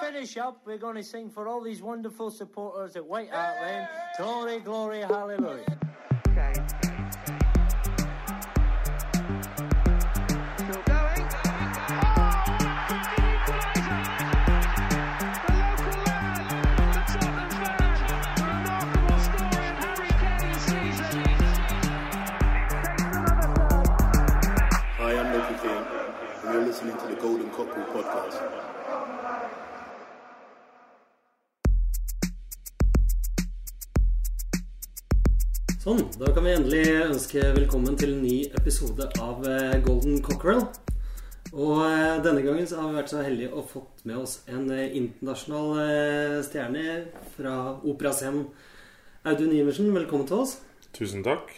finish up, we're going to sing for all these wonderful supporters at White Hart Lane. Glory, glory, hallelujah. Okay. Still going. Hi, I'm Loki King, and you're listening to the Golden Cockerel podcast. Sånn, da kan vi endelig ønske velkommen til en ny episode av eh, Golden Cockerel. Og eh, denne gangen så har vi vært så heldige å fått med oss en eh, internasjonal stjerne fra operascenen. Audun Iversen, velkommen til oss. Tusen takk.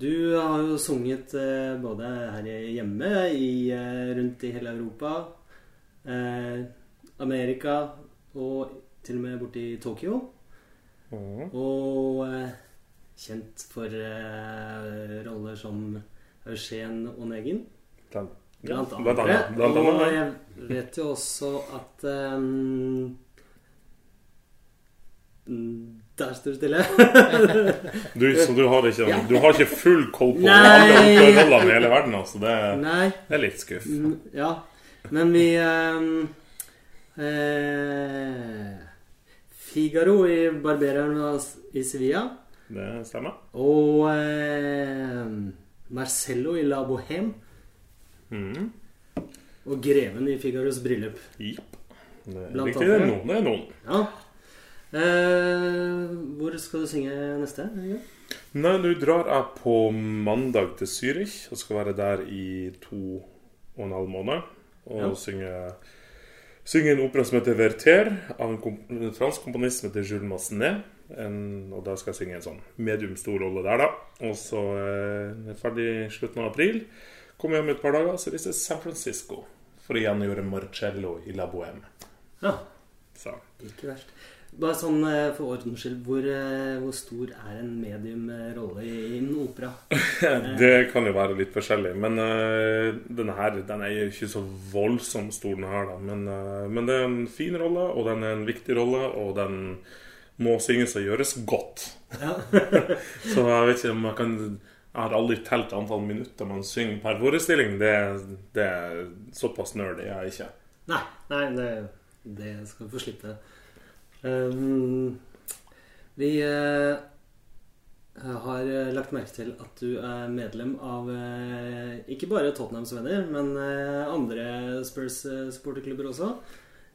Du har jo sunget både her hjemme, i, rundt i hele Europa, eh, Amerika og til og med borti Tokyo. Mm. Og kjent for uh, roller som Eugen Onegin. Blant, Blant annet. blant annet. Og jeg vet jo også at um, Der står det stille. Du, så du har, ikke, Ja. du har ikke full koll på alle rollene i hele verden, altså. Det, det er litt skuff. Mm, Ja. Men vi um, eh, Figaro i Barbereren i Sevilla. Det stemmer. Og eh, Marcello i La Bohème. Mm. Og Greven i Figaros bryllup. Jepp. Det er riktig. Det er noen. Det er noen. Ja. Eh, hvor skal du synge neste? Ja. Nei, nå drar jeg på mandag til Zürich og skal være der i to og en halv måned. Og Ja. synge, synger en opera som heter 'Verter', av en, en fransk komponist som heter Jules Massenet. En, og da skal jeg synge en sånn medium stor rolle der, da. Og så eh, er jeg ferdig slutten av april. Kommer hjem et par dager, så reiser jeg til San Francisco for å igjen gjøre Marcello i La Bohème. Ja, Så ikke verst. Bare sånn eh, for ordens skyld, hvor, eh, hvor stor er en medium eh, rolle i en opera? Det kan jo være litt forskjellig. Men uh, denne her den er jo ikke så voldsomt stor, den her. da men, uh, men det er en fin rolle, og den er en viktig rolle, og den må synges og gjøres godt. Ja. Så jeg vet ikke om jeg kan Jeg har aldri telt antall minutter man synger per forestilling. Det, det er såpass nerdy er jeg ikke. Nei, nei det, det skal vi få slippe. Um, vi uh, har lagt merke til at du er medlem av uh, ikke bare Tottenhams venner, men uh, andre Spurs-supporterklubber også.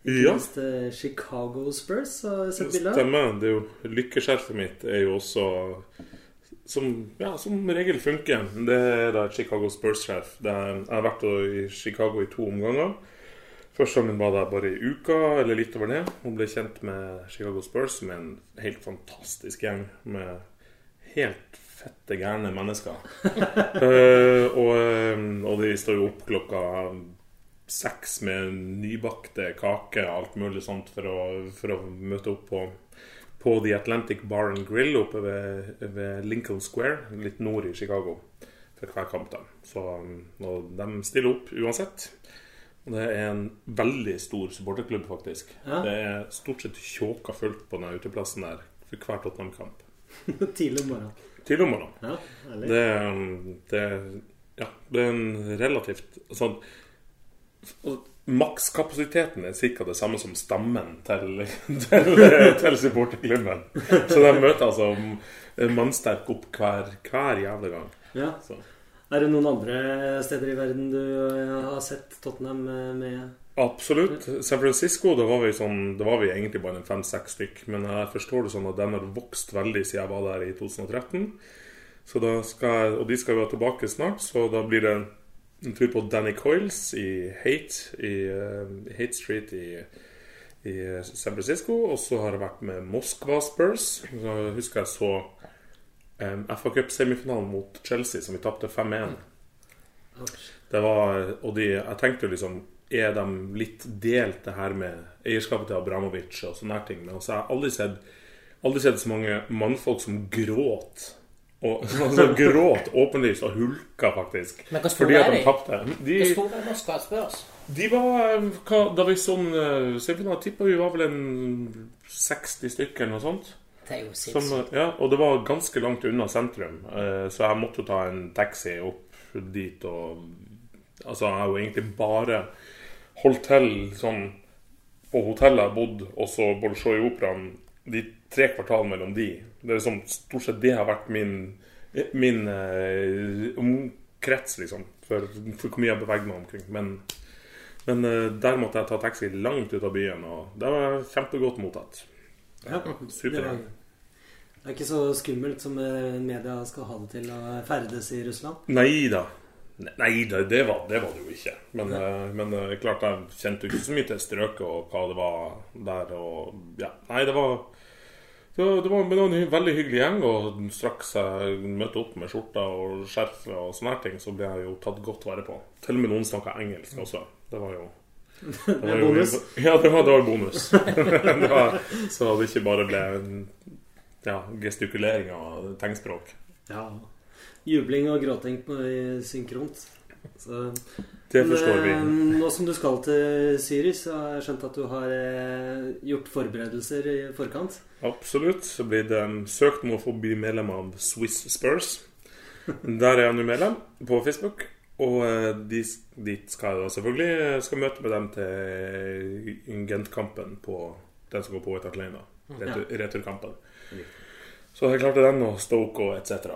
Ikke Ja. minst Chicago Spurs, har sett bilde av. Stemmer. Det er jo Lykkeskjerfet mitt er jo også som, ja, som regel funker. Det er da Chicago Spurs-sjef. Jeg har vært i Chicago i to omganger. Første gangen var jeg bare i uka, eller litt over det, Hun ble kjent med Chicago Spurs, som er en helt fantastisk gjeng med helt fette gærne mennesker. uh, og, eh, og de står jo opp klokka seks med nybakte kaker og alt mulig sånt for å, for å møte opp på, på The Atlantic Bar and Grill oppe ved, ved Lincoln Square, litt nord i Chicago, for hver kamp. da. Så, og de stiller opp uansett. Og det er en veldig stor supporterklubb, faktisk. Ja. Det er stort sett tjåka fullt på den uteplassen der for hver Tottenham-kamp. Tidlig om morgenen. Tidlig om morgenen. Ja. Det, um, det, ja, det er en relativt sånn Makskapasiteten er ca. det samme som stammen til, til, til supporterklubben. Så de møter altså mannsterk opp hver, hver jævla gang. Ja. Så. Er det noen andre steder i verden du eh, har sett Tottenham eh, med? Absolutt. San Francisco da var vi sånn, da var vi egentlig bare en fem-seks stykk. Men jeg forstår det sånn at den har vokst veldig siden jeg var der i 2013. Så da skal og de skal jo tilbake snart, så da blir det en tur på Danny Coils i Hate, i uh, Hate Street i, i San Francisco. Og så har jeg vært med Moskva Spurs. Så husker jeg så um, FA Cup-semifinalen mot Chelsea, som vi tapte 5-1. Det var, og de, jeg tenkte jo liksom Er de litt delt det her med eierskapet til Abramovic og sånne her ting? Men også, jeg har aldri sett, aldri sett så mange mannfolk som gråt. Og så gråt åpenlyst og hulka, faktisk. Men hva Fordi at de tapte. De, hva stor er Moskva Spurs? De var eh, hva, Da vi sånn Symfona tippa vi var vel en 60 stykker eller noe sånt. Det er jo Som, ja, og det var ganske langt unna sentrum, eh, så jeg måtte jo ta en taxi opp dit og Altså, jeg har jo egentlig bare holdt til sånn på hotellet jeg bodde, og så Bolshoi Operaen, de tre kvartal mellom de. Det er liksom stort sett det har vært min, min eh, omkrets, liksom, for, for hvor mye jeg beveger meg omkring. Men, men eh, der måtte jeg ta taxi langt ut av byen, og det var kjempegodt mottatt. Ja, det, Super. var, det er ikke så skummelt som eh, media skal ha det til å ferdes i Russland. Nei da. Nei det var det, var det jo ikke. Men, ja. men eh, klart jeg kjente ikke så mye til strøket og hva det var der. Og ja, Nei, det var var, det var, det var en veldig hyggelig gjeng, og straks jeg møtte opp med skjorta og skjerf og sånne her ting, så ble jeg jo tatt godt vare på. Til og med noen snakka engelsk også. Det var jo det var jo- bonus. Ja, det var, det var bonus. det var, så det ikke bare ble ja, gestikulering av tegnspråk. Ja. Jubling og gråting på synkront. Så, Det forstår. Men, vi. Nå som du skal til Syris, så har jeg skjønt at du har eh, gjort forberedelser i forkant. Absolutt. Så blir det søkt om å få bli medlem av Swiss Spurs. Der er jeg nå medlem på Facebook. Og eh, de, dit skal jeg selvfølgelig skal møte med dem til Gent-kampen på den som går på etter Atlanta. Retur, returkampen. Så jeg klart det er den og Stoke og etc.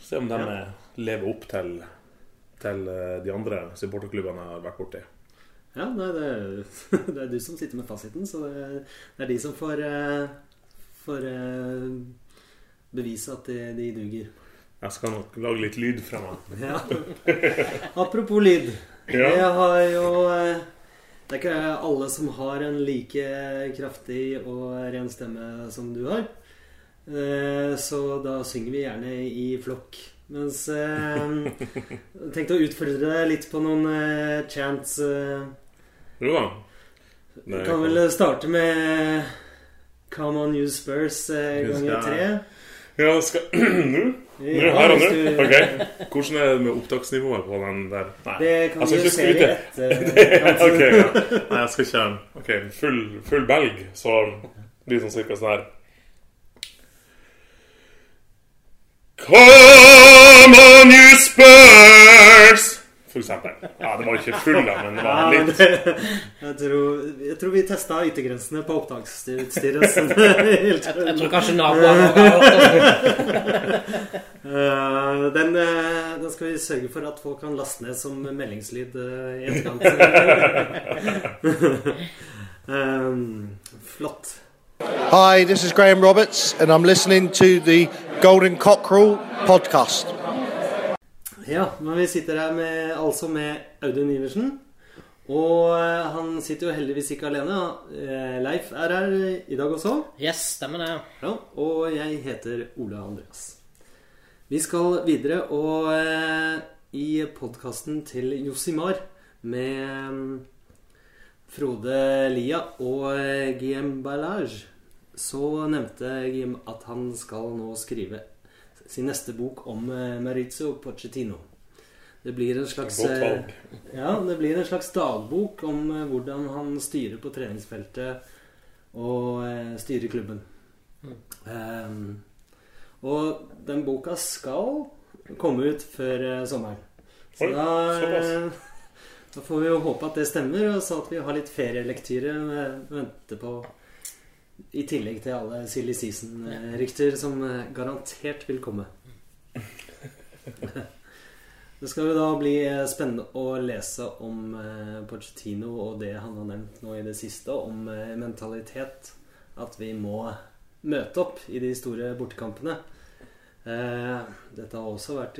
Se om de Ja. eh, lever opp til, til eh, de andre supporterklubbene jeg har vært borti. Ja, nei, det, er, det er du som sitter med fasiten, så det er, de som får, eh, får eh, bevise at de, de duger. Jeg skal nok lage litt lyd fra meg. Ja. Apropos lyd. Ja. Jeg har jo Det er ikke alle som har en like kraftig og ren stemme som du har. Så da synger vi gjerne i flokk. Mens eh, tenkte å utfordre deg litt på noen eh, chants. eh. Jo da. Vi kan vel starte med Come on you Spurs eh, ganger tre. Ja, skal Nå? Nå, her og nå? Ok. Hvordan er det med opptaksnivået på den der? Nei. Det kan skal vi jo se i etter. ok, ja. Nei, jeg skal ikke Ok, full, full belg, så blir det sånn cirka sånn her. Come on, you Spurs! For eksempel. Ja, det var ikke full, av men det var litt. Ja, det, jeg, tror, jeg tror vi testa yttergrensene på opptaksutstyret. Jeg, jeg tror kanskje naboene har hørt det. Eh, den, eh, den skal vi sørge for at folk kan laste ned som meldingslyd eh, i etterkant. flott. Hi, this is Graham Roberts, and I'm listening to the Golden Cockerel podcast. Ja, men vi sitter her med, altså med Audun Iversen. Og eh, han sitter jo heldigvis ikke alene. Eh, Leif er her i dag også. Yes, stemmer det. Ja, og jeg heter Ole Andreas. Vi skal videre, og eh, i podkasten til Josimar med mm, Frode Lia og eh, Guillaume Ballage, så nevnte Guillaume at han skal nå skrive sin neste bok om eh, Maurizio Pochettino. Det blir en slags eh, ja, det blir en slags dagbok om hvordan han styrer på treningsfeltet og styrer klubben. Ehm, og den boka skal komme ut før sommeren. Så Oi, da, da får vi jo håpe at det stemmer, og så at vi har litt ferielektyre eh, vente på. I tillegg til alle Silly Season-rykter som eh, garantert vil komme. Det skal jo da bli eh, spennende å lese om eh, Pochettino og det han har nevnt nå i det siste, om mentalitet. At vi må møte opp i de store bortekampene. Dette har også vært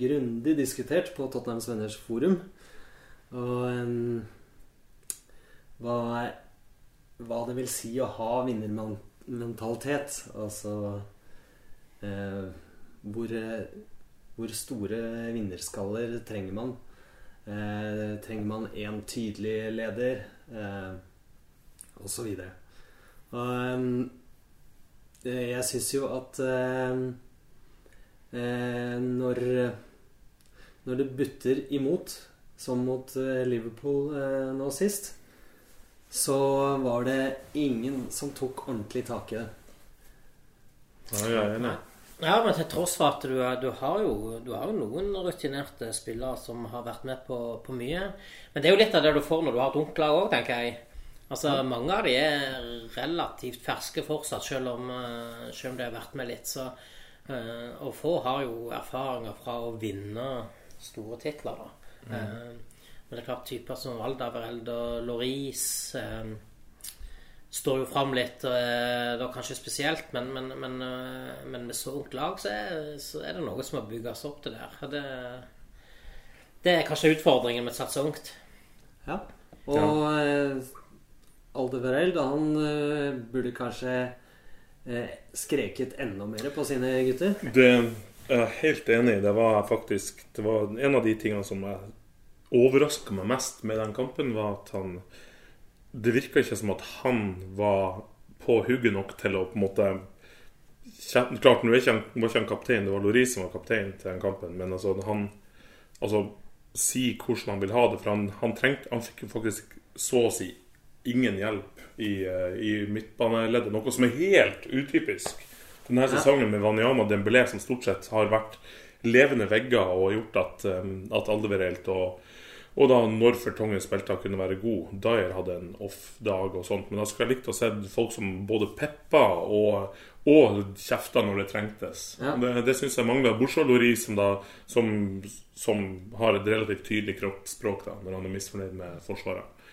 grundig diskutert på Tottenhams Venners forum. Og um, hva, hva det vil si å ha vinnermentalitet. Altså uh, hvor hvor store vinnerskaller trenger man? Uh, trenger man én tydelig leder? Uh, og så videre. Og eh, jeg syns jo at når Når det butter imot, som mot eh, Liverpool eh, nå sist, så var det ingen som tok ordentlig tak i det. Ja, jeg er enig. Ja, men til tross for at du, du, har, jo, du har jo noen rutinerte spillere som har vært med på, på mye. Men det er jo litt av det du får når du har dunkler òg, tenker jeg. Altså, Mange av de er relativt ferske fortsatt, selv om, eh, selv om de har vært med litt. Så, eh, og få har jo erfaringer fra å vinne store titler, da. Eh, men det er klart typer som Aldavereld og Loris eh, står jo fram litt, eh, da kanskje spesielt, men, men, men, eh, men med så ungt lag så er, så er det noe som må bygges opp til der. Det, det er kanskje utfordringen med å satse ungt. Ja. Og eh, Aldevereld, han burde kanskje eh, skreket enda mer på sine gutter. Det jeg er helt enig. Det var faktisk Det var en av de tingene som overraska meg mest med den kampen, var at han Det virka ikke som at han var på hugget nok til å på en måte Klart, nå var ikke han kaptein, det var Loris som var kaptein til den kampen, men altså han Altså si hvordan han vil ha det, for han, han trengte Han fikk jo faktisk så å si ingen hjelp i, eh, i midtbaneleddet, noe som er helt utypisk. Denne sesongen med Wanyama Dembélé, som stort sett har vært levende vegger og gjort at, um, at Aldeverelt og, og da når Fertongen spilte, kunne være god. Dyer hadde en off-dag og sånt. Men da skulle jeg likt å se folk som både peppa og, og kjefta når det trengtes. Ja. Det, det syns jeg mangler. Bortsett Loris, som, da, som, som har et relativt tydelig kroppsspråk da, når han er misfornøyd med Forsvaret.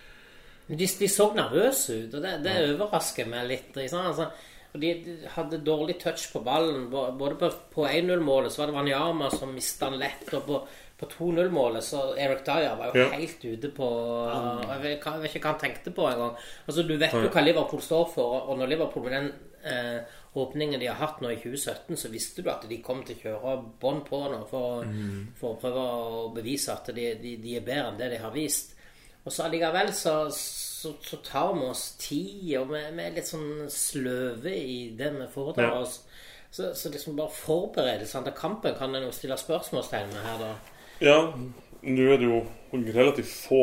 De, de så nervøse ut, og det, det overrasker meg litt. Ikke sant? Altså, og de, de hadde dårlig touch på ballen. Både på, på 1-0-målet så var det Wanyama som mista den lett. Og på, på 2-0-målet så Eric Dyer var jo Ja. helt ute på Jeg vet, jeg vet ikke hva han tenkte på engang. Altså, du vet jo hva Liverpool står for, og når Liverpool med den eh, åpningen de har hatt nå i 2017, så visste du at de kom til å kjøre bånd på nå for, for å prøve å bevise at de, de, de er bedre enn det de har vist. Og så allikevel så, så, så tar vi oss tid, og vi, vi er litt sånn sløve i det vi foretar Ja. oss. Så, så liksom bare forberedelsene til kampen kan en jo stille spørsmålstegn med her, da. Ja, nå er det jo relativt få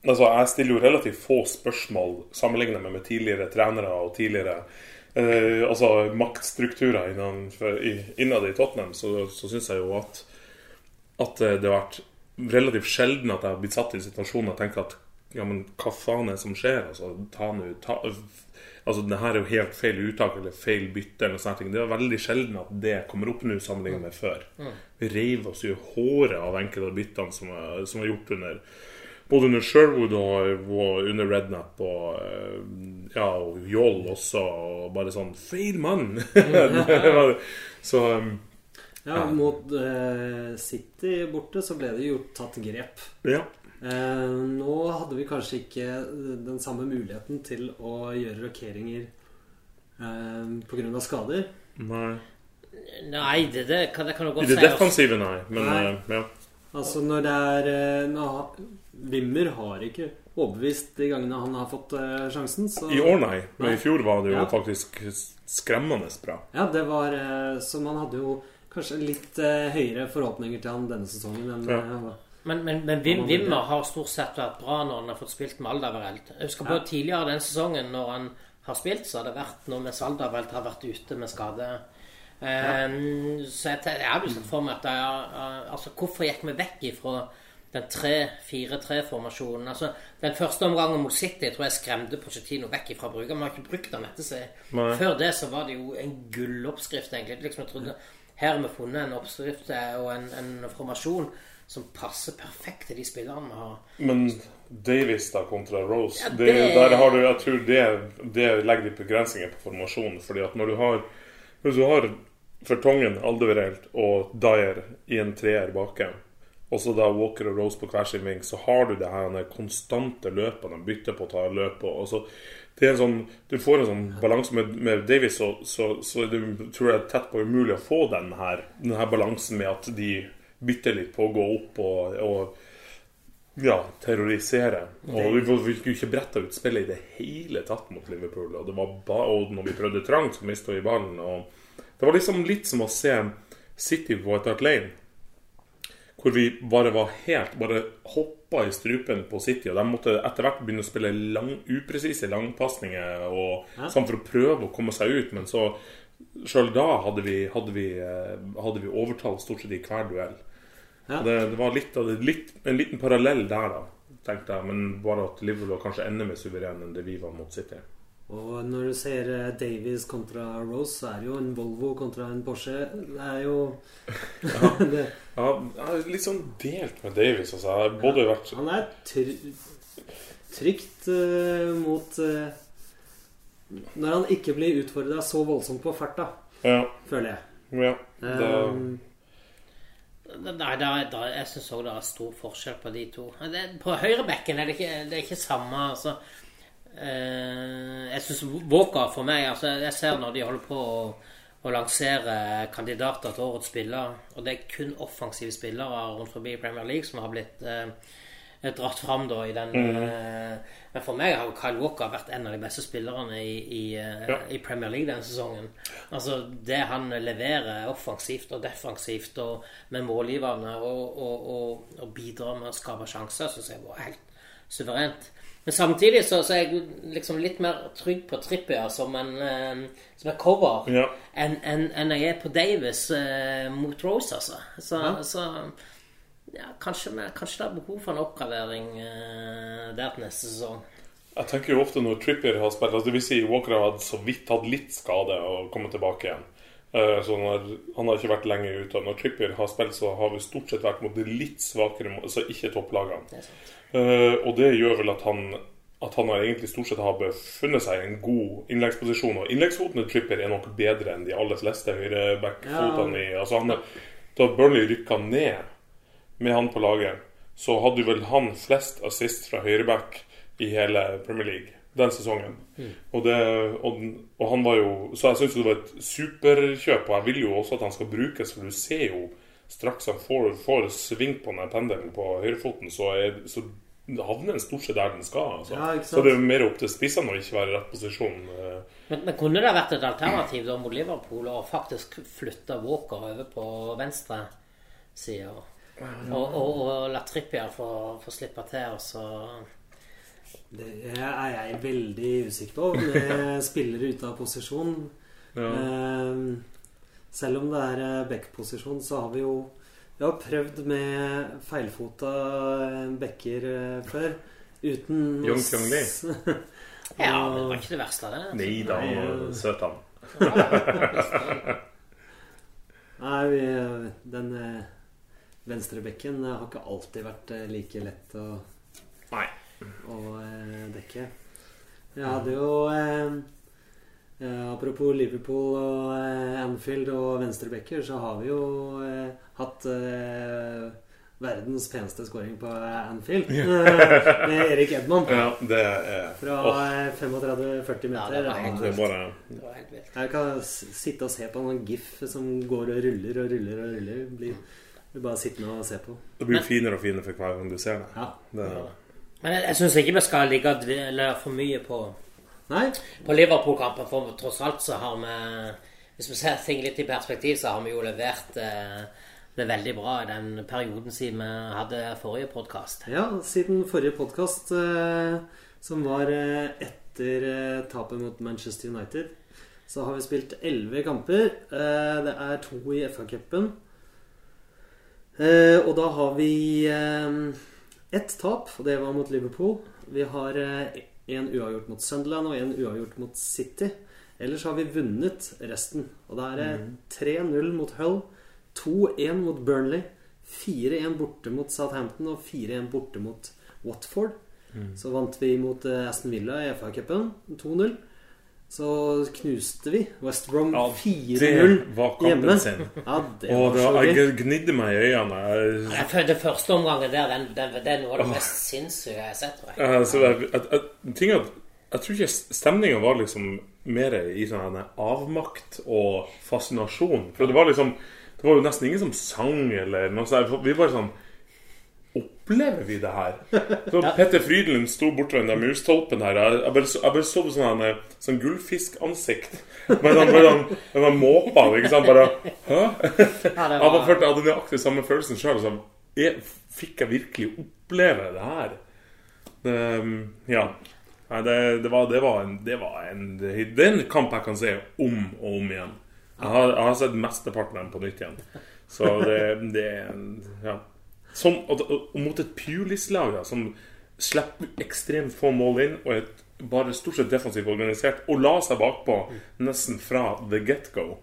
Altså, jeg stiller jo relativt få spørsmål sammenlignet med, med tidligere trenere og tidligere eh, Altså maktstrukturer innenfor, innad i Tottenham, så, så syns jeg jo at at eh, det har vært relativt sjelden at jeg har blitt satt i situasjonen og tenker at ja, men hva faen er det som skjer? Altså, ta nå ta, Altså, det her er jo helt feil uttak eller feil bytte eller sånne ting. Det er veldig sjelden at det kommer opp nå sammenlignet med før. Vi reiv oss i håret av enkelte av byttene som er, som er gjort under både under Sherwood og, under Rednap og eh, ja, og Joll også. Og bare sånn Feil mann! Det så um, Ja, Mot eh, City borte så ble det gjort tatt grep. ja. Eh, nå hadde vi kanskje ikke den samme muligheten til å gjøre rokeringer eh, pga. skader. Nei. Nei, det, det, kan, det kan du I godt det defensive, nei. Men Nei. eh, ja. Altså når det er eh, nå, har- Wimmer har ikke overbevist de gangene han har fått eh, sjansen. Så, I år, nei. Men Nei. i fjor var det jo Ja. faktisk skremmende bra. Ja, det var eh, Så man hadde jo kanskje litt eh, høyere forhåpninger til han denne sesongen enn Ja. eh, Men, men, men Wim, Wimmer har stort sett vært bra når han har fått spilt med Aldaverelt. Jeg husker på Ja. tidligere den sesongen når han har spilt, så har det vært noe mens Aldaverelt har vært ute med skade. Eh, Så jeg, har jeg hadde sett for meg at jeg, eh, altså, Hvorfor gikk vi vekk ifra den 3-4-3-formasjonen? Altså, den første omgangen mot City tror jeg skremte Pochettino vekk ifra bruker. Vi har ikke brukt den etter seg. Nei. Før det så var det jo en gulloppskrift, egentlig. Liksom jeg trodde Her har vi funnet en oppskrift eh, og en, en formasjon som passer perfekt til de spillerne vi har. Men Davies da kontra Rose Ja, det, det- Der har du, Jeg tror det, det legger litt begrensninger på formasjonen. fordi at når du har Hvis du har Fertongen, Aldeverelt og Dyer i en treer baki, og så da Walker og Rose på hver sin ving, så har du det her konstante løpet. De bytter på å ta løp. Og, og så, det er en sånn, du får en sånn balanse med, med Davies, så, så, så er det tror jeg tett på umulig å få den her, den her balansen med at de bytter litt på å gå opp og, og ja, terrorisere. Og vi vi fikk jo ikke bretta ut spillet i det hele tatt mot Liverpool. Og, det var ba og når vi prøvde trangt, så mista vi ballen. Og det var liksom litt som å se City på White Hart Lane. Hvor vi bare var helt Bare hopp kopper i strupen på City, og de måtte etter hvert begynne å spille lang, upresise langpasninger sånn for å prøve å komme seg ut. Men så sjøl da hadde vi, hadde, vi, eh, hadde vi overtall stort sett i hver duell. Ja. Det, det var litt, litt, en liten parallell der, da, tenkte jeg. Men bare at Liverpool var kanskje enda mer suveren enn det vi var mot City. Og når du ser eh, Davies kontra Rose, så er det jo en Volvo kontra en Porsche. Det er jo det, Ja, jeg er litt sånn delt med Davies. Altså. Både vært Han er tr trygt uh, mot uh, Når han ikke blir utfordra så voldsomt på farta, Ja. føler jeg. ja det, Um, Nei, da, da, jeg syns òg det er stor forskjell på de to. Det, på høyrebekken er det ikke, det er ikke samme altså, Jeg syns Walker for meg altså, Jeg ser når de holder på å, å lansere kandidater til årets spiller, og det er kun offensive spillere rundt forbi Premier League som har blitt eh, dratt fram da i den eh, Men for meg har Kyle Walker vært en av de beste spillerne i, i, eh, Ja. i Premier League denne sesongen. Altså det han leverer offensivt og defensivt og med målgiverne og, og, og, og bidrar med å skape sjanser, syns jeg var helt suverent. Men samtidig så, så er jeg liksom litt mer trygg på Trippier som en, uh, som en cover ja. enn en, en jeg er på Davis uh, mot Rose, altså. Så, Ja. så ja, kanskje, vi- kanskje det er behov for en oppgradering uh, der til neste sesong. Jeg tenker jo ofte når Trippier har spilt altså vil si Walker har så vidt hatt litt skade og kommet tilbake igjen. Eh, Så når, Han har ikke vært lenge ute. Når Trippier har spilt, så har vi stort sett vært mot de litt svakere, altså ikke topplagene. Eh, og det gjør vel at han at han har egentlig stort sett har befunnet seg i en god innleggsposisjon. Og innleggsfotene til Trippier er nok bedre enn de aller fleste høyrebackfotene i altså han, Da Burnley rykka ned med han på laget, så hadde vel han flest assist fra høyreback i hele Premier League den sesongen. Og, det, og, og han var jo Så jeg syns det var et superkjøp, og jeg vil jo også at han skal brukes, for du ser jo straks han får, får sving på den pendelen på høyrefoten, så, er, så havner den stort sett der den skal. Altså. Ja, så det er jo mer opp til spissene å ikke være i rett posisjon. eh. Men, men kunne det vært et alternativ da mot Liverpool å faktisk flytte Walker over på venstre side? Og, og, og, la Trippier få, få slippe til, og så det er jeg veldig usikker på. Det spiller ute av posisjon. Ja. selv om det er eh, back-posisjon, så har vi jo Vi har prøvd med feilfota eh, backer eh, før. Uten Young Kyung Lee. Ja, det var ikke det verste, det. Nei da, søt, han. Nei, vi, den venstre venstrebekken har ikke alltid vært like lett å, Nei. Å eh, dekke. Jeg hadde jo eh, eh, Apropos Liverpool og eh, Anfield og venstrebekker, så har vi jo eh, hatt eh, verdens peneste scoring på Anfield med Erik Edman. Ja, det er Fra eh, 35-40 Ja, det meter. var helt det bare Det var helt vilt. Jeg kan sitte og se på en gif som går og ruller og ruller og ruller. Blir, blir bare sittende og se på. Det blir jo finere og finere for hver gang du ser det. Ja. det Men jeg, jeg syns ikke vi skal ligge og dvele for mye på, Nei, på Liverpool-kampen, for tross alt så har vi Hvis vi ser ting litt i perspektiv, så har vi jo levert eh, det veldig bra i den perioden siden vi hadde forrige podkast. ja, siden forrige podkast, eh, som var eh, etter eh, tapet mot Manchester United, så har vi spilt elleve kamper. Eh, det er to i FA-cupen. Eh, og da har vi eh, ett tap, og det var mot Liverpool. Vi har én uavgjort mot Sunderland og én uavgjort mot City. Ellers har vi vunnet resten. Og da er det 3-0 mot Hull, 2-1 mot Burnley, 4-1 borte mot Southampton og 4-1 borte mot Watford. Så vant vi mot eh, Aston Villa i FA-cupen 2-0. Så knuste vi West Brom 4-0 det var kampen hjemme. sin. Ja, det Og var det, jeg gnidde meg i øynene. Jeg, følte første omgangen der, den, den, det er noe av det mest sinnssyke jeg har sett. tror jeg. jeg, så jeg, jeg, jeg, jeg tror ikke stemninga var liksom mer i sånn avmakt og fascinasjon. For det var liksom Det var jo nesten ingen som sang eller noe sånt. Vi bare sånn Opplever vi det her? Så Petter Frydenlund sto borte ved den murstolpen her. Jeg, jeg, bare, så- jeg bare så på sånn, sånn gullfiskansikt. Med sånn, med sånn, med sånn måpene, ikke sant? Bare Hæ? Ja, Jeg, var, følte, jeg hadde nøyaktig samme følelsen sjøl. fikk jeg virkelig oppleve det her? Det, ja. Nei, det, det, var, det, var en, det var en Det er en kamp jeg kan se om og om igjen. Jeg har, jeg har sett mesteparten av den på nytt igjen. Så det, det Ja. Som, og, og mot et Pulis-lag som slipper ekstremt få mål inn og er bare stort sett defensivt organisert, og la seg bakpå nesten fra the get-go.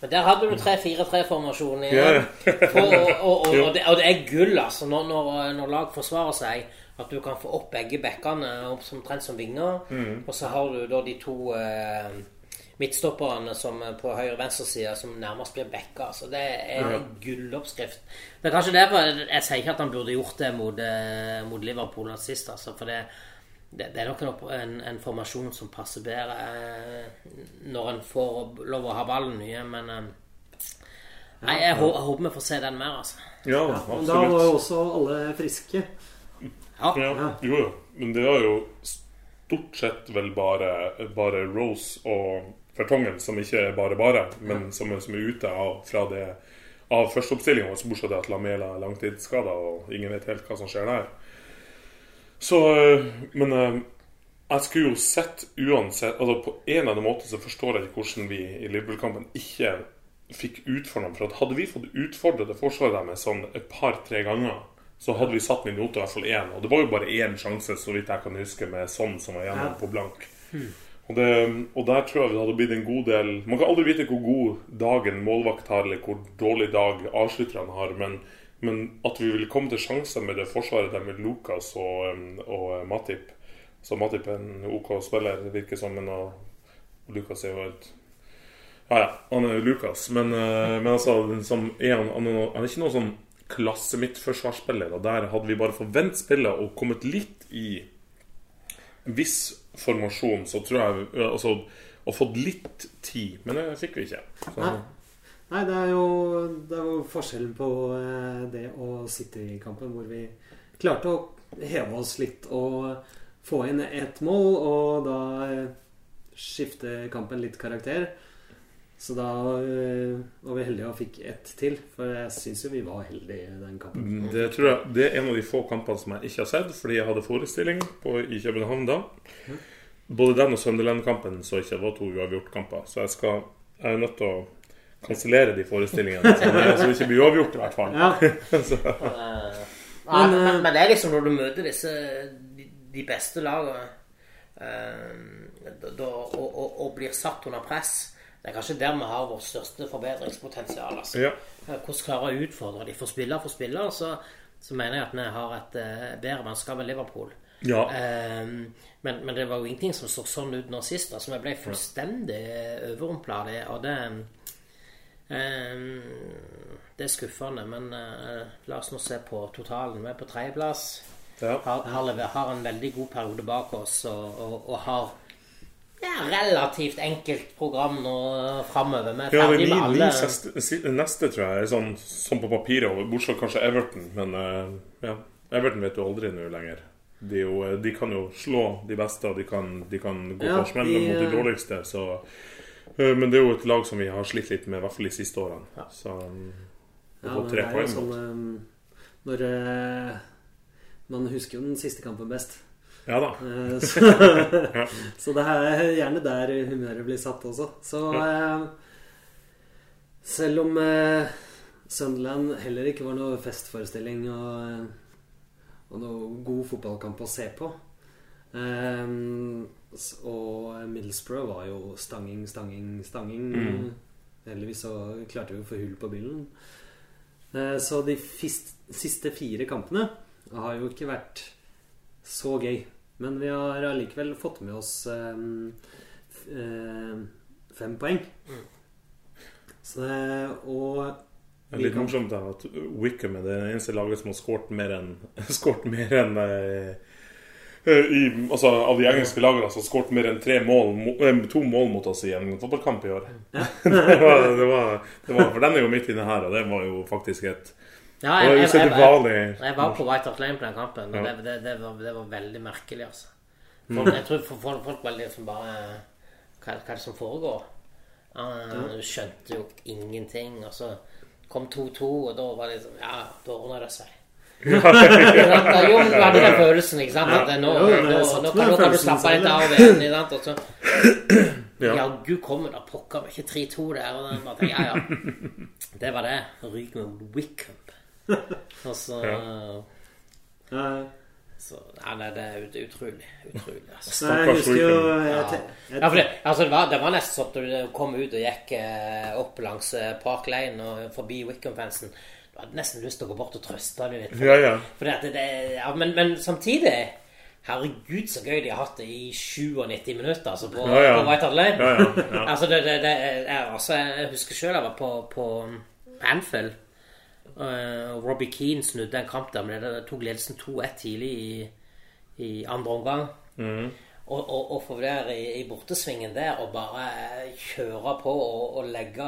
Men der hadde du 3-4-3-formasjonen igjen. Ja. Og, og, og, det, og det er gull, altså, når, når, når lag forsvarer seg, at du kan få opp begge bekkene som omtrent som vinger. Og så har du da de to eh, midtstopperne som er på høyre og venstre side som nærmest blir backa. Altså. det er en gulloppskrift. Det er kanskje derfor jeg sier ikke at han burde gjort det mot, eh, mot Liverpool nå sist, altså, for det, det, det er nok en, en, en formasjon som passer bedre eh, når en får lov å ha ballen mye, men eh, Nei, jeg, hå- jeg håper vi får se den mer, altså. Ja, Men da var jo også alle friske. Ja. Ja, jo, jo. Men det var jo stort sett vel bare, bare Rose og Fertongen som ikke er bare bare, men som, som er ute av, fra det av førsteoppstillinga, bortsett fra at Lamela er langtidsskada og ingen vet helt hva som skjer der. Så øh, Men øh, jeg skulle jo sett uansett altså På en eller annen måte så forstår jeg ikke hvordan vi i Liverpool-kampen ikke fikk utfordra For at hadde vi fått utfordra det forsvaret deres sånn et par-tre ganger, så hadde vi satt minutter i hvert fall én. Og det var jo bare én sjanse, så vidt jeg kan huske, med sånn som var gjennom på blank. Og, det, og der tror jeg det hadde blitt en god del Man kan aldri vite hvor god dag en målvakt har, eller hvor dårlig dag avslutterne har, men, men at vi vil komme til sjanser med det forsvaret der med Lukas og, um, og Matip Så Matip er en OK spiller, virker som, men og, og Lukas er jo et Ja, ja, han er Lukas, men, eh, men altså som er han, han, er- ikke noen sånn klasse mitt forsvarsspiller, og der hadde vi bare forvent spillet og kommet litt i viss formasjon, så tror jeg altså, Og fått litt tid, men det fikk vi ikke. Så. Nei, det er jo, det er jo forskjellen på eh, det og City-kampen, hvor vi klarte å heve oss litt og få inn ett mål, og da eh, skifte kampen litt karakter. Så da eh, var vi heldige og fikk ett til, for jeg syns jo vi var heldige i den kampen. Det tror jeg Det er en av de få kampene som jeg ikke har sett, fordi jeg hadde forestilling på, i København da. Både den og Sunderland-kampen så ikke. Det var to uavgjort-kamper. Så jeg, skal, jeg er nødt til å kansellere de forestillingene, så det, ikke blir uavgjort, i hvert fall. Ja, Eh, ja, Men, men, eh, men det er liksom når du møter disse de, de beste lagene eh, da, og, og, og blir satt under press Det er kanskje der vi har vårt største forbedringspotensial. Altså. Ja. Eh, Hvordan klare å utfordre de for spiller for spiller, så, så mener jeg at vi har et uh, bedre mannskap enn Liverpool. ja. Um, men, men det var jo ingenting som så sånn ut nå sist. Altså, vi ble fullstendig overrumpla av det. Og det um, Det er skuffende. Men uh, la oss nå se på totalen. Vi er på tredjeplass. ja. Har, har, har en veldig god periode bak oss og, og, og har ja, relativt enkelt program nå framover. Vi er Ja, det ferdig er med alle Neste, neste, tror jeg, er sånn, sånn på papiret, bortsett fra kanskje Everton. Men eh, ja, Everton vet du aldri nå lenger. De, jo, eh, de kan jo slå de beste, og de kan, de kan gå Ja, på smellen mot de eh, dårligste. Så, men det er jo et lag som vi har slitt litt med, i hvert fall de siste årene. Ja. Så um, å ja få tre poeng sånn mot eh, Når Man husker jo den siste kampen best. Ja da. Eh, Så, så det er gjerne der humøret blir satt også. Så eh, selv om eh, Sunderland heller ikke var noe festforestilling og, og noe god fotballkamp å se på Og Middlesbrough var jo stanging, stanging, stanging. Mm. Heldigvis så klarte vi å få hull på bilen. Eh, så de siste fire kampene har jo ikke vært så gøy. Men vi har allikevel fått med oss eh, eh, fem poeng. Så det, og Det er litt morsomt er at Wickham er det eneste laget som har skåret mer enn skåret mer enn eh, eh, i, altså, Av de engelske lagene som har skåret mer enn tre mål, eh, to mål mot oss i en fotballkamp i år. det, var, det, var, det var, for den er jo midt inne her, og det var jo faktisk et Ja, Det jeg, jeg, jeg, jeg, jeg var på White Hart Lane på den kampen, og Ja. det, det, det, var, det var veldig merkelig, altså. Mm. Folk, jeg tror folk, folk var liksom bare hva, hva er det som foregår? Uh, skjønte jo ingenting. Og så kom 2-2, og da var det liksom Ja, da ordna det seg. Jo, men du hadde den følelsen, ikke sant? At nå, Jo, nå, nå, nå, kan, nå kan du slappe litt av igjen. Ikke sant? Og så Ja. Ja, gud kommer da pokker meg ikke 3-2 der. Og den bare ja, ja. Det var det. Ryker med Wickham. Og så Ja. så, Nei, nei, det er ut- utrolig. Utrolig, altså. Nei, jeg husker jo jeg, Ja. jeg, Ja, for det, altså det, var, det var nesten sånn at du kom ut og gikk eh, opp langs eh, Park Lane og forbi Wickham-fansen. Du hadde nesten lyst til å gå bort og trøste dem litt. For, Ja, ja. for det, det, ja, men, men samtidig Herregud, så gøy de har hatt det i 97 minutter altså på, Ja, ja. på White Hart Lane. Ja, ja, ja. Altså, det, det, det, jeg, altså, jeg husker sjøl jeg var på, på Anfield. Uh, Robbie Keane snudde en kamp der, men det tok ledelsen 2-1 tidlig i, i andre omgang. Og, og, og få være i, i bortesvingen der og bare kjøre på og, og legge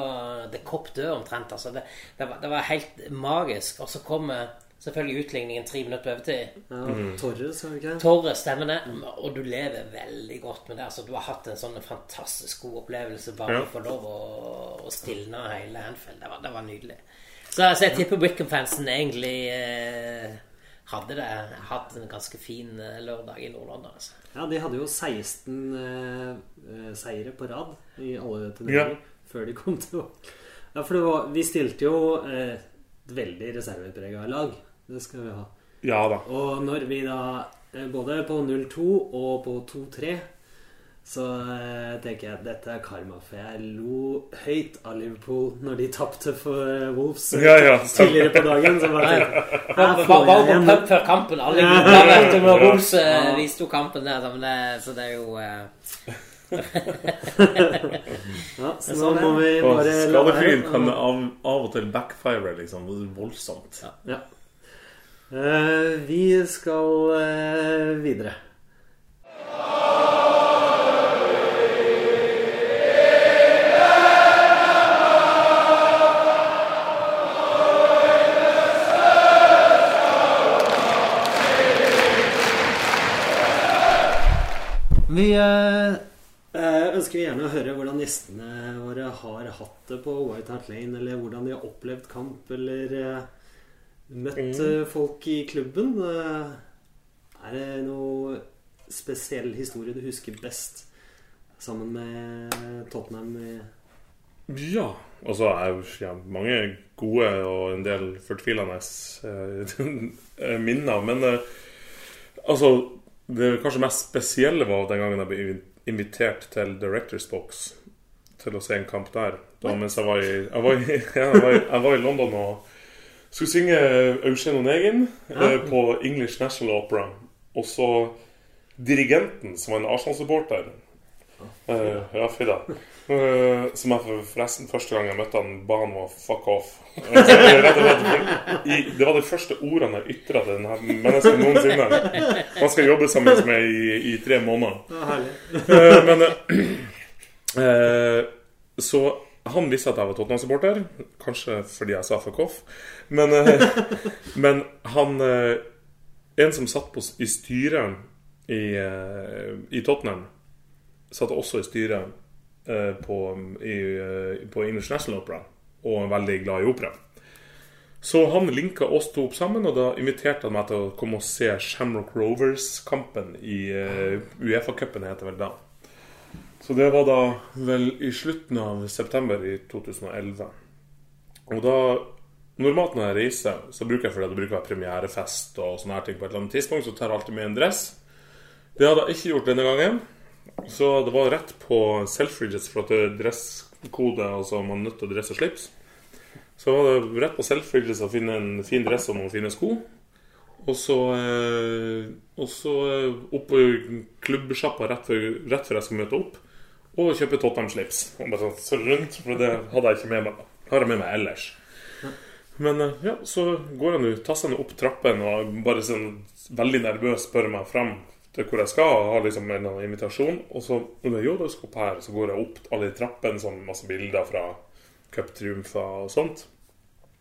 det kopp død omtrent. Altså, det, det, var, det var helt magisk. Og så kommer selvfølgelig utligningen tre minutter på overtid. ja, Torres, var det? Torre stemmer det, og du lever veldig godt med det. Altså, du har hatt en sånn fantastisk god opplevelse bare Ja. å få lov å, å stilne hele Anfield. Det var, det var nydelig. Så, så jeg tipper Wickham-fansen egentlig eh, hadde det hatt en ganske fin eh, lørdag i Nord-London. Altså. Ja, de hadde jo 16 eh, eh, seire på rad i alle turnerer før de kom til Ja, for det var, vi stilte jo eh, et veldig reserveprega lag. Det skal vi ha. Ja da. Og når vi da eh, Både på 0-2 og på 2-3 så eh, tenker jeg at dette er karma, for jeg lo høyt av Liverpool når de tapte for eh, Wolves Ja, ja, tidligere på dagen. Så bare her får bare jeg pub før kampen. Alle Ja. vet om Wolves eh, viste jo kampen der. Så det, så det er jo eh, Ja, så sånn nå må vi Og bare la være. kan av, av og til backfire liksom voldsomt. Ja. Eh, vi skal eh, videre. Vi eh, eh, ønsker gjerne å høre hvordan gjestene våre har hatt det på White Hart Lane, eller hvordan de har opplevd kamp, eller eh, møtt mm. folk i klubben. Er det noe spesiell historie du husker best sammen med Tottenham? Ja. Og så er jo ja, mange gode og en del fortvilende eh, minner. Men altså Det kanskje mest spesielle var den gangen jeg ble invitert til Directors Box til å se en kamp der. Da mens jeg var i, jeg var i, jeg var i, jeg var i London og skulle synge Eugen Onegin eh, på English National Opera. Og så dirigenten, som var en Arsenal-supporter Eh, ja, fy da. Eh, som jeg forresten første gang jeg møtte han, ba han om å fuck off. Eh, det, var de første ordene jeg ytra til denne mennesket noensinne. Han skal jobbe sammen med i, i tre måneder. Eh, men Så han visste at jeg var Tottenham-supporter. Kanskje fordi jeg sa fuck off. Men, men han En som satt på, i styret i, i Tottenham satt også i styret på, i, eh, på English National Opera, og veldig glad i opera. Så han linka oss to opp sammen, og da inviterte han meg til å komme og se Shamrock Rovers-kampen i uh, Uefa-cupen, heter vel da. Så det var da vel i slutten av september i 2011. Og da Normalt når jeg reiser, så bruker jeg for det, det bruker å være premierefest og sånne her ting på et eller annet tidspunkt, så tar jeg alltid med en dress. Det hadde jeg ikke gjort denne gangen. Så det var rett på Selfridges for at det er dresskode, altså man er nødt til å dresse slips. Så var det rett på Selfridges å finne en fin dress og noen fine sko. Og så, eh, og så eh, opp på klubbsjappa rett, rett før jeg skal møte opp, og kjøpe Tottenham-slips. Og bare sånn så rundt, for det hadde jeg ikke med meg. Har jeg med meg ellers. Men eh, ja, så går han jo, tasser han opp trappen og bare sånn veldig nervøs spør meg frem til hvor jeg skal, og har liksom en invitasjon. Og så når jeg gjør opp her, så går jeg opp alle de trappene, sånn masse bilder fra cuptriumfer og sånt.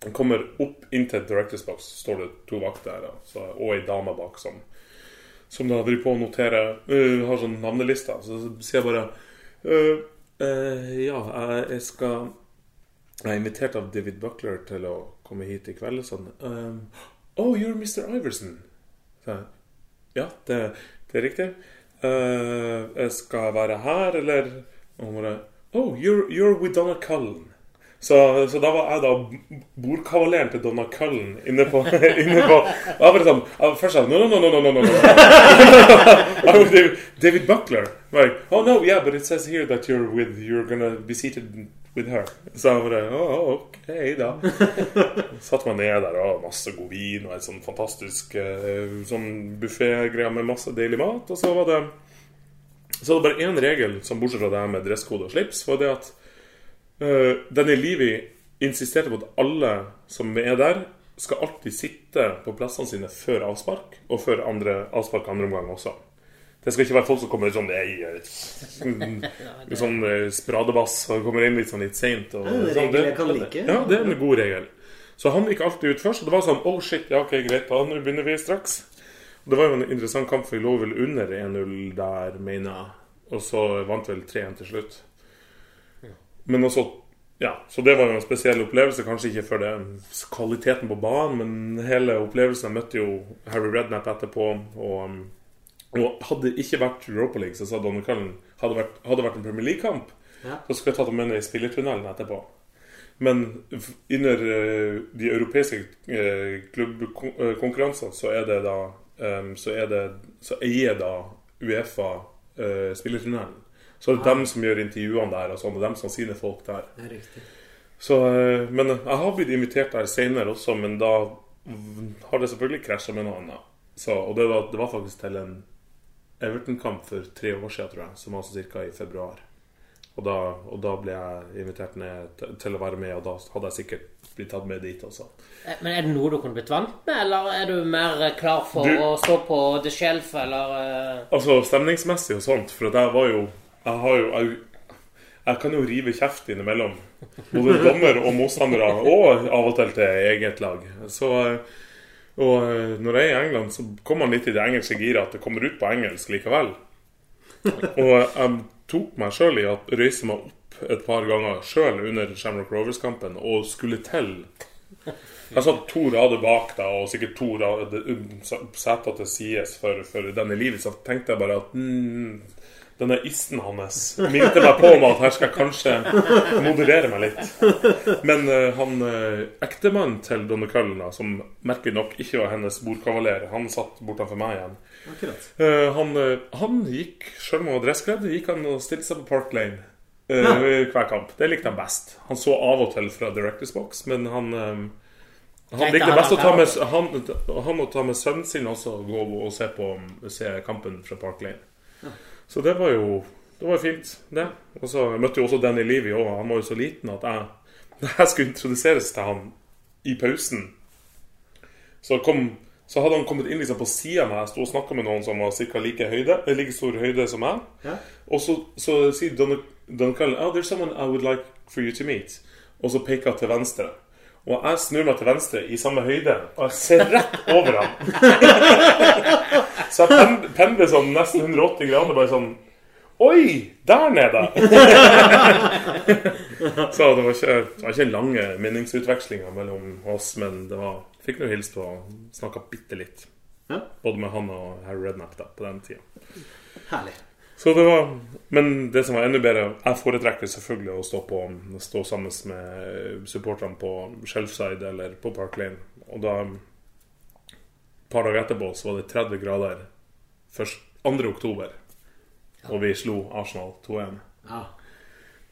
Jeg kommer opp inn til Directors Box, så står det to vakter her, så, og ei dame bak som, som da driver på å notere uh, Har sånn navnelister. Så, sier jeg bare øh, uh, Ja, jeg- skal Jeg er invitert av David Buckler til å komme hit i kveld. Sånn, um, oh, you're Mr. Iverson. Så ja, det, det er riktig. Uh, jeg skal være her, eller Og bare Oh, you're, you're with Donna Cullen. Så, så da var jeg da bordkavaleren til Donna Cullen inne på, inne på Jeg bare sånn, Først sa jeg no, no, no, no, no, no, no. David Buckler. Like, oh no, yeah, but it says here that you're with You're gonna be seated with her. Så jeg bare oh, ok, da. Satt meg ned der og masse god vin og en sånn fantastisk eh, sånn buffégreie med masse deilig mat. Og så var det Så var det bare én regel, som bortsett fra det her med dresskode og slips, var det at Uh, Denne Livi insisterte på at alle som er der, skal alltid sitte på plassene sine før avspark, og før andre avspark andre omgang også. Det skal ikke være folk som kommer ut sånn ei, eh, sånn spradebass og kommer inn litt sånn litt seint. Ja, jeg kan like. Ja, det er en god regel. Så han gikk alltid ut først. Og det var sånn Oh shit, ja, ok, greit, da nå begynner vi straks. Det var jo en interessant kamp, for vi lå vel under 1-0 der, mener jeg. Og så vant vel 3-1 til slutt. Men også Ja, så det var jo en spesiell opplevelse. Kanskje ikke for det kvaliteten på banen, men hele opplevelsen. Jeg møtte jo Harry Redknapp etterpå. Og, um, og hadde det ikke vært Europa League, så sa Donald Cullen hadde vært, hadde vært en Premier League-kamp, Ja. så skulle jeg tatt ham med ned i spillertunnelen etterpå. Men under eh, de europeiske klubbkonkurransene så er det da så, er det, så eier da Uefa uh, spillertunnelen. Så det er dem som gjør intervjuene der, og sånn, og dem som har sine folk der. Det er riktig. Så, eh, men jeg har blitt invitert der senere også, men da har det selvfølgelig krasja med noe annet. Så, og det var, det var faktisk til en Everton-kamp for tre år siden, tror jeg, som var sånn ca. i februar. Og da, og da ble jeg invitert ned til, å være med, og da hadde jeg sikkert blitt tatt med dit også. Eh, Men er det noe du kunne blitt vant med, eller er du mer eh, klar for Du- å stå på the shelf, eller eh, Altså stemningsmessig og sånt, for jeg var jo Jeg har jo jeg, jeg kan jo rive kjeft innimellom. Både dommer og motstandere, og av og til til eget lag. Så Og eh, når jeg er i England, så kommer man litt i det engelske giret at det kommer ut på engelsk likevel. Og jeg tok meg sjøl i å røyse meg opp et par ganger sjøl under Shamrock Rovers-kampen og skulle til jeg satt to rader bak da, og sikkert to rader, seter til sides for, for denne livet. Så tenkte jeg bare at mm, denne isten hans minte meg på om at her skal jeg kanskje moderere meg litt. Men uh, han uh, ektemannen til Donna Cullen, som merkelig nok ikke var hennes bordkavaler, han satt bortenfor meg igjen. Eh, han, eh, han gikk, selv om han var dresskledd, gikk han og stilte seg på Park Lane eh, Ja. hver kamp. Det likte han best. Han så av og til fra Directors Box, men han eh, han likte best å ta med, han, han må ta med sønnen sin også og gå og se, på, se kampen fra Park Lane. Så det var jo det var fint, det. Og så jeg møtte jo også Danny Levy òg. Han var jo så liten at jeg, da jeg skulle introduseres til han i pausen, så, kom, så hadde han kommet inn liksom på sida av meg. Jeg sto og snakka med noen som var ca. Like, høyde, eh, like stor høyde som meg. Ja. Og så, så sier Don, Cullen oh, there's someone I would like for you to meet. Og så peker han til venstre. Og jeg snur meg til venstre i samme høyde, og jeg ser rett over ham. så jeg pen- pendler sånn nesten 180 grader, bare sånn Oi! Der nede! så det var, ikke, det var ikke lange meningsutvekslinger mellom oss, men det var Fikk nå hilst på og snakka bitte litt. Både med han og Harry Redknapp da, på den tida. Herlig. Så det var Men det som var enda bedre Jeg foretrekker selvfølgelig å stå, på, stå sammen med supporterne på Shelfside eller på Park Lane. Og da Et par dager etterpå så var det 30 grader først 2. oktober. Og vi slo Arsenal 2-1. Ja.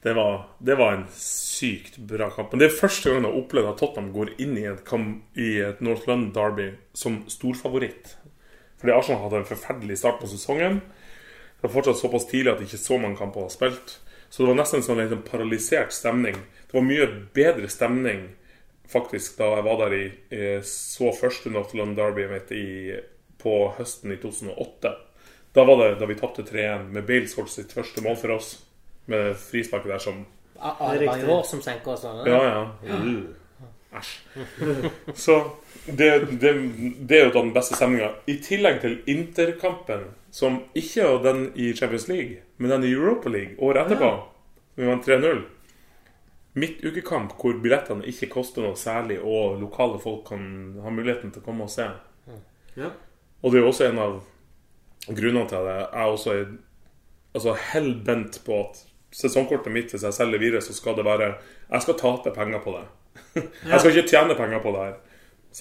Det var, det var en sykt bra kamp. Men det er første gang jeg har opplevd at Tottenham går inn i et, kamp, i et North London Derby som storfavoritt. Fordi Arsenal hadde en forferdelig start på sesongen. Det var fortsatt såpass tidlig at ikke så mange kamper var spilt. Så det var nesten en sånn en paralysert stemning. Det var mye bedre stemning faktisk da jeg var der i, i så første Northland Derby mitt i, på høsten i 2008. Da var det da vi tapte 3-1 med Bale skåret sitt første mål for oss. Med frisparket der som det bare som senker oss sånn? Ja, ja. Æsj. Så det, det, det er jo da den beste stemninga. I tillegg til Interkampen, som ikke er den i Champions League, men den i Europa League året etterpå. Vi vant 3-0. midtukekamp hvor billettene ikke koster noe særlig, og lokale folk kan ha muligheten til å komme og se. Ja. Og det er jo også en av grunnene til at jeg også er altså hell bent på at sesongkortet mitt, hvis jeg selger videre, så skal det være Jeg skal tape penger på det. Jeg skal ikke tjene penger på det her.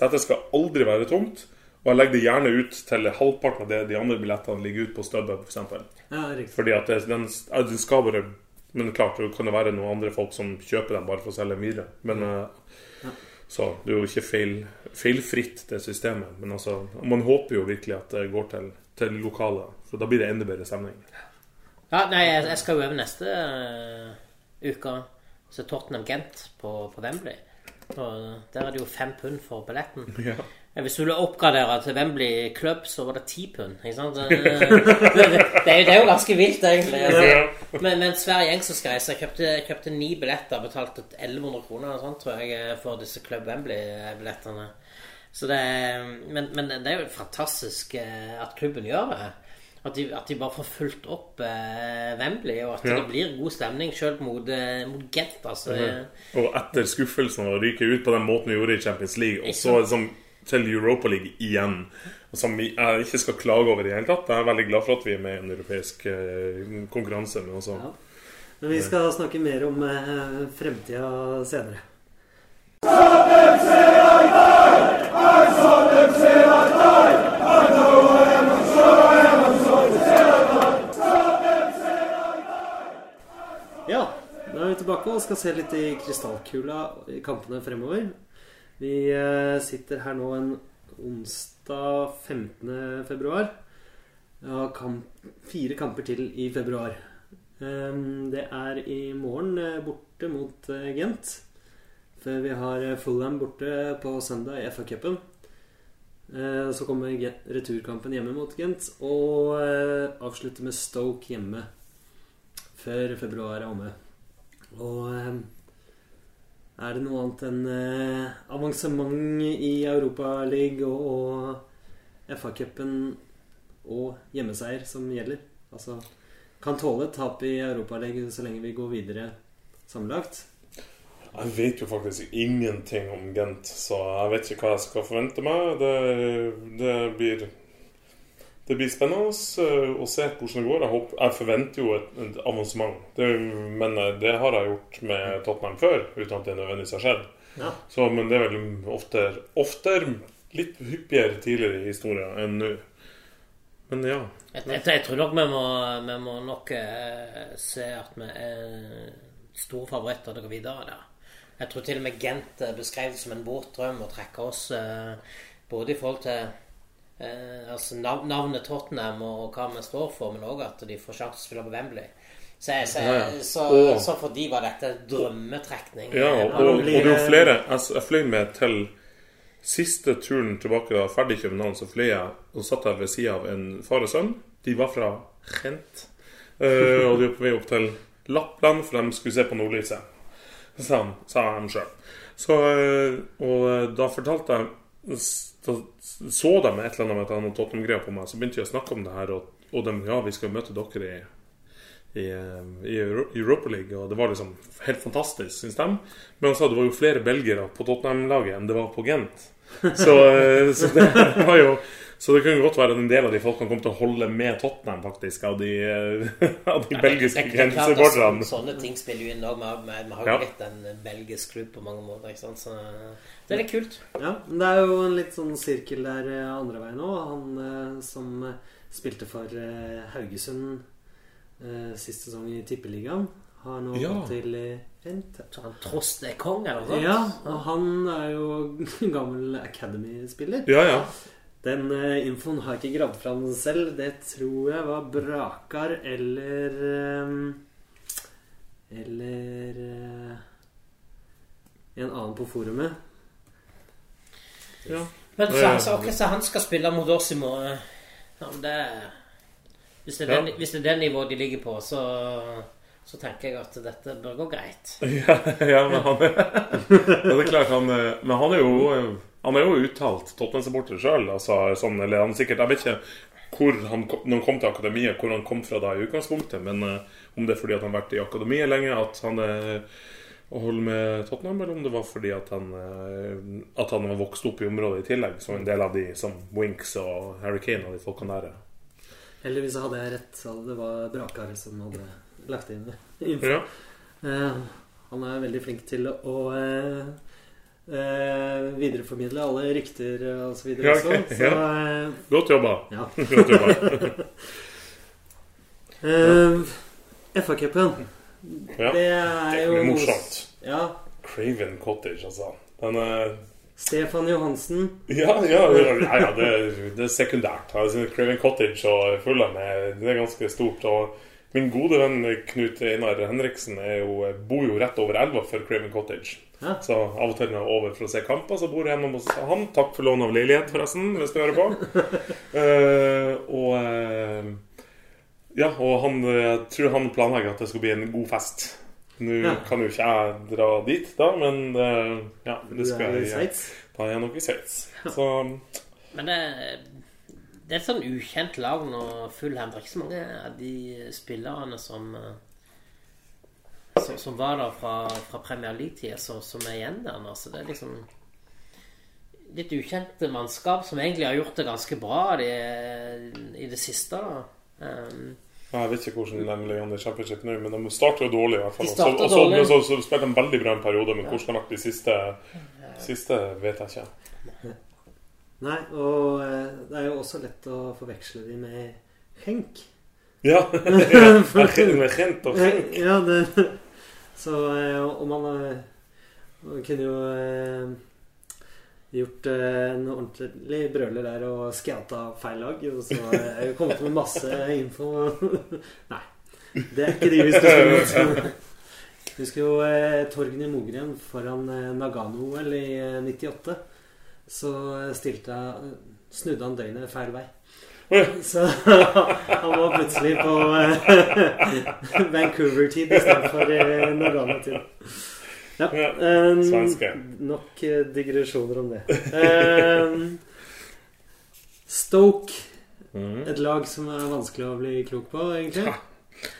dette skal aldri være tomt. Og jeg legger det gjerne ut til halvparten av det de andre billettene ligger ut på StubHub, f.eks. ja, riktig. Fordi at det, den, den skal bare Men klart, det kan det være noen andre folk som kjøper dem bare for å selge dem videre. Men ja. Så det er jo ikke feil, feilfritt, det systemet. Men altså, man håper jo virkelig at det går til, til lokalet. For da blir det enda bedre stemning. Ja, nei, jeg, jeg skal jo over neste uh, uke. Så Tottenham Gent på, på Wembley. Og der er det jo fem pund for billetten. Ja. Hvis du ville oppgradere til Wembley Club, så var det ti pund. Det, det, det, er, jo, ganske vilt, egentlig. Altså. Men, men en svær gjeng som skal reise. Jeg kjøpte, ni billetter, betalte 1100 kroner og sånt, tror jeg, for disse Club Wembley-billettene. Men, men det er jo fantastisk eh, at klubben gjør det. At de, at de bare får fulgt opp eh, Wembley, og at Ja. det blir god stemning sjøl mot, eh, mot Gent. Altså. Og etter skuffelsen å ryke ut på den måten vi gjorde i Champions League, og så liksom til Europa League igjen, som vi ikke skal klage over i det hele tatt Jeg er veldig glad for at vi er med i en europeisk eh, konkurranse. Men også, Ja. Men vi skal snakke mer om eh, fremtida senere. Ja, da er vi tilbake og skal se litt i krystallkula i kampene fremover. Vi eh, sitter her nå en onsdag 15. februar. Ja, kamp, fire kamper til i februar. Ehm, Det er i morgen eh, borte mot eh, Gent. Før vi har Fulham borte på søndag i FA-cupen. Så kommer returkampen hjemme mot Gent. Og avslutter med Stoke hjemme før februar er omme. Og eh, er det noe annet enn eh, avansement i Europaligaen og, og FA-cupen og hjemmeseier som gjelder? Altså kan tåle et tap i Europaligaen så lenge vi går videre sammenlagt. jeg vet jo faktisk ingenting om Gent, så jeg vet ikke hva jeg skal forvente meg. Det, det blir det blir spennende eh, å se hvordan det går. Jeg, håper, jeg forventer jo et, et avansement. Det, men eh, det har jeg gjort med Tottenham før, uten at det nødvendigvis har skjedd. Ja. Så, men det er vel oftere, oftere litt hyppigere tidligere i historien enn nå. Men ja. Jeg, jeg, jeg tror nok vi må, vi må nok eh, se at vi er store favoritter til å gå videre der. Jeg tror til og med Gent eh, beskrev det som en våt drøm å trekke oss eh, både i forhold til eh, altså nav navnet Tottenham og hva vi står for, men òg at de får sjanse til å spille på Wembley. Så, jeg, så, Ja, ja. så, Og- så for de var dette drømmetrekning. Ja, og, og, og det er jo flere Jeg, jeg fløy med til siste turen tilbake da jeg ferdig i København, så fløy jeg og satt jeg ved sida av en far og sønn. De var fra Gent. Eh, og de var på vei opp til Lappland, for de skulle se på nordlyset. Sa han, sa de sjøl. Så eh, Og eh, da fortalte jeg Da så de et eller annet med at Tottenham-greier på meg, så begynte jeg å snakke om det her, og, og de Ja, vi skal møte dere i i, i Europa League, og det var liksom helt fantastisk, syns de. Men han sa det var jo flere belgere på Tottenham-laget enn det var på Gent. Så, eh, så det var jo Så det kunne godt være at en del av de folkene kom til å holde med Tottenham, faktisk, av de, eh, av de belgiske er grenseborderne. så- Sånne ting spiller jo inn òg. Vi har- jo Ja. blitt en belgisk klubb på mange måter. ikke sant? Så det er litt kult. Ja, men det er jo en litt sånn sirkel der eh, andre veien òg. Han eh, som spilte for eh, Haugesund sist sesong i Tippeligaen, har nå Ja. gått til. Så han Trost er kong, eller noe sånt? Ja, og han er jo gammel Academy-spiller. Ja, ja. Den eh, infoen har jeg ikke gravd fram selv. Det tror jeg var Brakar eller eh, Eller eh, en annen på forumet. ja. Men så, altså, så han skal spille mot oss i morgen. Ja, det hvis det, er Ja. den, hvis det er den, nivået de ligger på, så, så tenker jeg at dette bør gå greit. Ja, ja, men han ja, Det er klart, han Men han er jo Han er jo uttalt Tottenham-supporter sjøl. Altså, sånn, eller han sikkert Jeg vet ikke hvor han, kom- når han kom til akademiet, hvor han kom fra da i utgangspunktet. Men uh, om det er fordi at han har vært i akademiet lenge, at han er å holde med Tottenham, eller om det var fordi at han, eh, at han var vokst opp i området i tillegg, som en del av de som Winks og Harry Kane og de folkene der. Heldigvis hadde jeg rett. Så det var Brakar som hadde lagt inn info. Ja. Uh, han er veldig flink til å eh, eh, videreformidle alle rykter og så videre Ja, også. Så eh, Godt jobba. ja. Godt jobba. Eh, FA-cupen, Ja. det er Det jo er morsomt. Ja. Craven Cottage, altså. Den er Stefan Johansen. Ja, ja, ja, ja det, det er sekundært. Altså, Craven Cottage og Fulham er, det er ganske stort. Og min gode venn Knut Einar Henriksen jo, bor jo rett over elva for Craven Cottage. Ja. Så av og til når jeg er over for å se kamper, så bor jeg hjemme hos han. Takk for lån av leilighet, forresten, hvis du hører på. uh, og uh, ja, og han, jeg tror han planlegger at det skal bli en god fest. Nå Ja. kan jo ikke jeg dra dit, da, men uh, ja, det skal jeg Sveits. Da er jeg nok i Sveits. Så Men det, det er et sånn ukjent lag når Fulham. Det er ikke så mange av de spillerne som eh, som, som var der fra, fra Premier League-tida, som som er igjen der nå. Så det er liksom litt ukjent mannskap som egentlig har gjort det ganske bra de, i det siste. da. Um, Jeg vet ikke hvordan de ligger an i championship nå, men de starter jo dårlig. i hvert fall. De Og så- starter og så, men så, så spilte de veldig bra en periode, men hvordan det har vært de siste, siste vet jeg ikke. Nei, og eh, det er jo også lett å forveksle de med Henk. Ja! ja. Ja, det Så eh, om man eh, man kunne jo eh, gjort en ordentlig brøler der og scouta feil lag. Og så er jeg kommet med masse info. Nei. Det er ikke de vi skal spille mot. Husker jo eh, Torgny Mogren foran eh, Nagano-OL i eh, 98. Så stilte jeg Snudde han døgnet feil vei. Så han var plutselig på eh, Vancouver-tid istedenfor eh, Nagano-tid. Ja. Ja, eh, svenske. nok eh, digresjoner om det. Um, Stoke. Mhm. Et lag som er vanskelig å bli klok på, egentlig.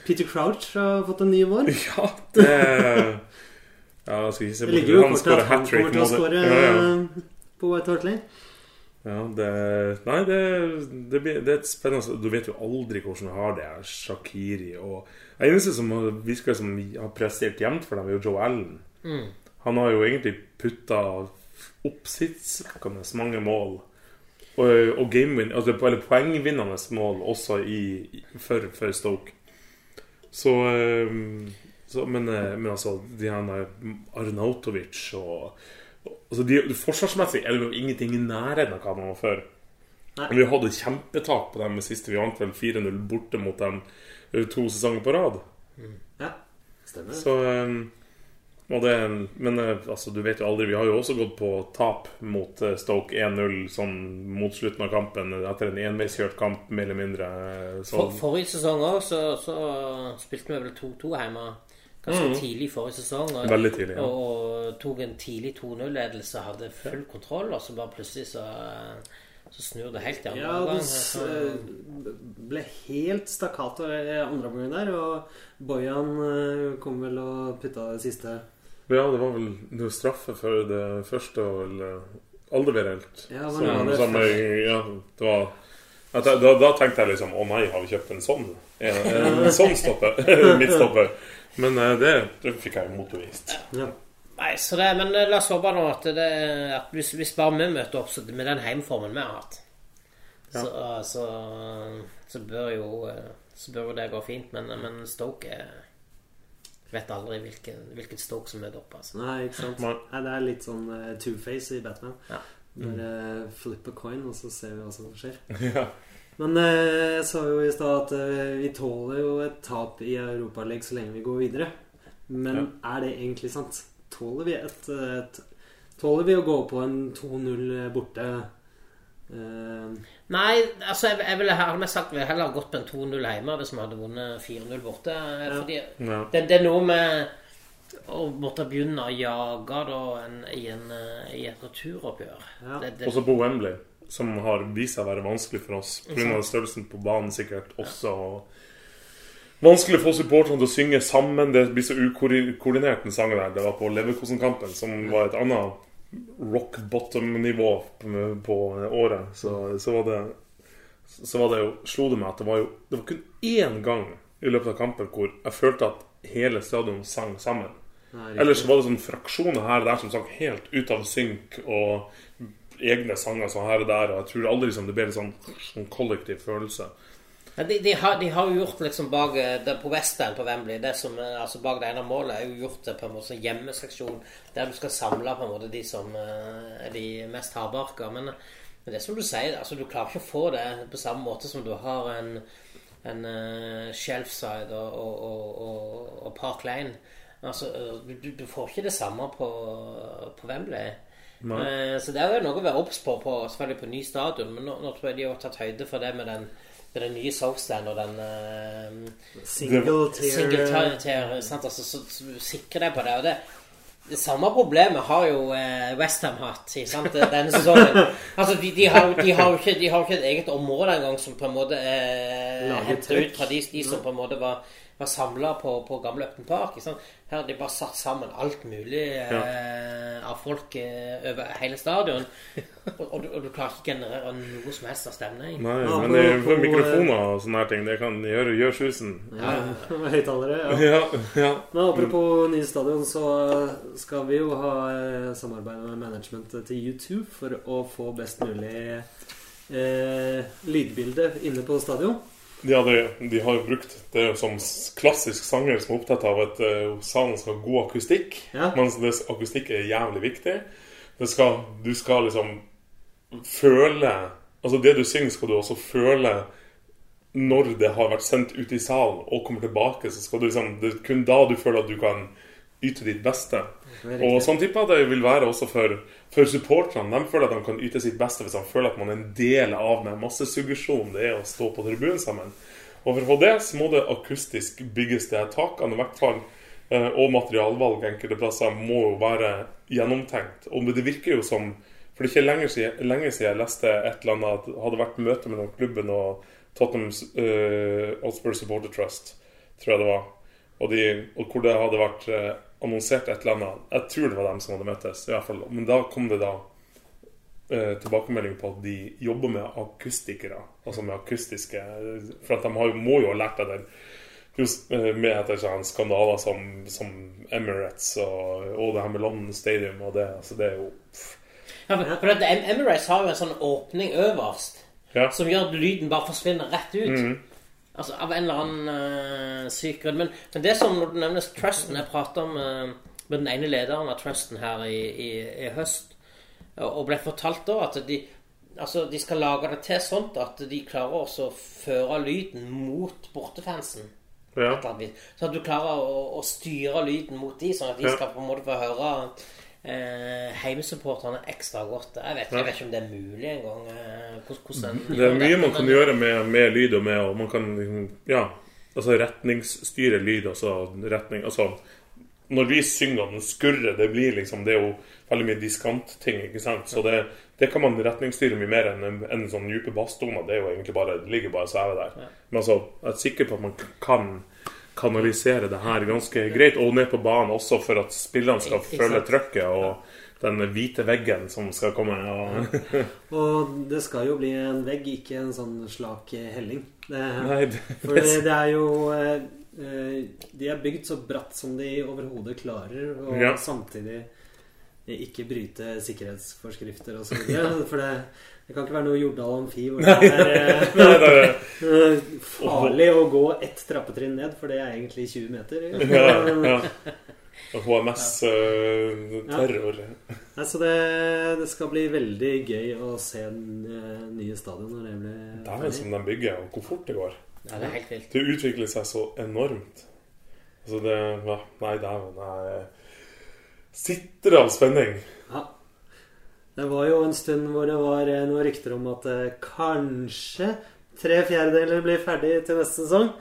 Peter Crouch har fått en ny vår. Ja, det Ja, skal ikke se Det bort ligger jo i kortet at han kommer til å skåre Ja, ja. på White Hart Lane. Ja, det Nei, det, det, det er spennende Du vet jo aldri hvordan du har det, Shakiri og Den eneste som virker som har prestert jevnt for dem, er jo Joe Allen. mm. Han har jo egentlig putta oppsiktsvekkende mange mål. Og, og gamewin, altså, eller poengvinnende mål også i, for, for Stoke. Så, så men, eh, men altså de her Arnautovic og altså de, Forsvarsmessig er det jo ingenting i nærheten av hva man var før. Nei. Vi hadde kjempetak på dem siste. Vi vant vel 4-0 borte mot dem eh, to sesonger på rad. Ja, stemmer. Så og det, Men eh, altså, du vet jo aldri Vi har jo også gått på tap mot eh, Stoke 1-0 sånn mot slutten av kampen etter en enveiskjørt kamp, mer eller mindre. Så, For, forrige sesong òg så, så spilte vi vel 2-2 hjemme. Ganske mm. tidlig forrige sesong. Og, Veldig tidlig, ja. og, og tok en tidlig 2-0-ledelse, hadde full kontroll, og så bare plutselig så, så snur det helt i andre Ja, omgang. det Så- eh, ble helt stakkato i andre omgang der, og Bojan eh, kom vel og putta det siste. ja, det var vel det var straffe for det første og vel eh, aldri reelt. Ja, var det? som, jeg- ja, det var at da, da tenkte jeg liksom Å nei, har vi kjøpt en sånn? En, en sånn stopper? Midtstopper. Men eh, det, det fikk jeg jo motbevist. Ja. Nei, så det, men eh, la oss håpe nå at, det, at hvis, hvis bare vi møter opp så, med den heimformen vi har hatt, Ja. så, så, så bør jo eh, Så bør jo det gå fint. Men, men Stoke er Vet aldri hvilken, hvilket Stoke som møter opp. Altså. Nei, ikke sant? Nei. Det er litt sånn uh, two-face i Batman. Ja. Bare flip a coin, og så ser vi hva som skjer. Ja. Men eh, jeg sa jo i stad at eh, vi tåler jo et tap i Europaligaen så lenge vi går videre. Men er det egentlig sant? Tåler vi et, et Tåler vi å gå på en 2-0 borte? Uh, Nei, altså jeg, jeg ville hadde sagt vi heller gått på en 2-0 hjemme hvis vi hadde vunnet 4-0 borte. Ja. Fordi Ja. det, det er noe med å måtte begynne å jage da en, i, en, i et returoppgjør. Ja. Det, det, Også på Wembley, som har vist seg å være vanskelig for oss pga. størrelsen på banen sikkert også. vanskelig å få supporterne til å synge sammen. Det blir så ukoordinert, den sangen der. Det var på Leverkosen-kampen, som var et annet rock bottom-nivå på, året. Så, så var det så var det jo, slo det meg at det var jo Det var kun én gang i løpet av kampen hvor jeg følte at hele stadion sang sammen. Nei, Ellers var det sånn fraksjoner her og der som sang helt ut av synk, og egne sanger sånn her og der. Og jeg tror aldri liksom, det ble en sånn, sånn kollektiv følelse. De, de, har, de har jo gjort liksom bak eh, det på Western på Wembley det som, eh, altså Bak det ene målet er jo gjort det på en måte sånn hjemmeseksjon der du skal samle på en måte de som eh, er de mest hardbarka. Men, men det som du sier, altså du klarer ikke å få det på samme måte som du har en, en uh, Shelfside og, og, og, og, Park Lane. Altså, du- du får ikke det samme på, på Wembley. Eh, så det er jo noe å være obs på, på, selvfølgelig på ny stadion. Men nå, nå tror jeg de har tatt høyde for det med den, med den nye Southstand og den uh, Single tier? Altså, så, så du sikrer deg på det. Og det, det samme problemet har jo eh, Westham hatt sant, denne sesongen. Altså, de, de, har, de, har ikke, de har jo ikke et eget område engang som på en måte eh, henter ut fra de, de som på en måte var, var samla på, på gamle Upton Park. Her har de bare satt sammen alt mulig eh, av folk eh, over hele stadion. Og, og, du, og du klarer ikke å generere noe som helst av stemning. Nei, Ja, men det, for mikrofoner og sånne her ting, det kan gjøre, gjør susen. Ja, høyttalere. Ja. Ja, ja. Men apropos nye stadion, så skal vi jo ha eh, samarbeid med managementet til YouTube for å få best mulig eh, lydbilde inne på stadion. De, hadde, de har jo brukt det som klassisk sanger som er opptatt av at uh, salen skal ha god akustikk. Ja. Mens det, akustikk er jævlig viktig. Det skal, du skal liksom føle Altså det du synger, skal du også føle når det har vært sendt ut i salen og kommer tilbake. Så skal du liksom, Det er kun da du føler at du kan yte ditt beste. Og sånn tipper jeg det vil være også for, for supporterne. De føler at de kan yte sitt beste hvis de føler at man er en del av den massesuggesjonen det er å stå på tribunen sammen. Og for å få det, så må det akustisk bygges det takene, i hvert fall. eh, Og materialvalg enkelte plasser må jo være gjennomtenkt. Og det virker jo som For det er ikke lenge siden, lenge siden jeg leste et eller annet at hadde vært møte mellom klubben og Tottenham uh, Hotspur Supporter Trust, tror jeg det var. Og, de, og hvor det hadde vært eh, annonsert et eller annet. Jeg tror det var dem som hadde møttes. i hvert fall. Men da kom det da eh, tilbakemelding på at de jobber med akustikere. Altså med akustiske For at de har, må jo ha lært av den eh, med etter sånn skandaler som, som Emirates og, og det her med London Stadium og det. Altså det er jo pff. Ja, for, for at Emirates har jo en sånn åpning øverst Ja. som gjør at lyden bare forsvinner rett ut. Altså Av en eller annen uh, syk grunn. Men, men det som når du nevner Trusten Jeg prata med, med den ene lederen av Trusten her i, i, i høst, og, ble fortalt da at de Altså, de skal lage det til sånt at de klarer også å føre lyden mot bortefansen. Ja. Et eller annet vis. Så at du klarer å, å styre lyden mot de, sånn at de skal på en måte få høre eh, heimesupporterne ekstra godt. Jeg vet, jeg vet ikke om det er mulig engang. Eh, Det er mye man kan gjøre med, med lyd og med og man kan liksom, Ja, altså retningsstyre lyd. Altså retning Altså når vi synger den skurrer, det blir liksom Det er jo veldig mye diskantting, ikke sant? Så det, det kan man retningsstyre mye mer enn en, en sånn dype basstoner. Det er jo egentlig bare Det ligger bare svever der. Men altså, jeg er sikker på at man kan kanalisere det her ganske greit, og ned på banen også for at spillerne skal følge føle trøkket og den hvite veggen som skal komme. Og, Og det skal jo bli en vegg, ikke en sånn slak helling. Det, nei, det, for det, det er jo eh, eh, De er bygd så bratt som de overhodet klarer, og Ja. samtidig ikke bryte sikkerhetsforskrifter og så videre. For det, det kan ikke være noe Jordal Amfi hvor det er eh, nei, det eh, farlig å gå ett trappetrinn ned, for det er egentlig 20 meter. ja, ja. Og HMS-terror. Nei, så det, det skal bli veldig gøy å se den eh, nye stadion når det blir Det er som de bygger, og hvor fort det går. Ja, det er helt vilt. Det utvikler seg så enormt. Altså det ja, Nei, dæven. Sitter av spenning. Ja. Det var jo en stund hvor det var eh, noen rykter om at eh, kanskje tre fjerdedeler blir ferdig til neste sesong.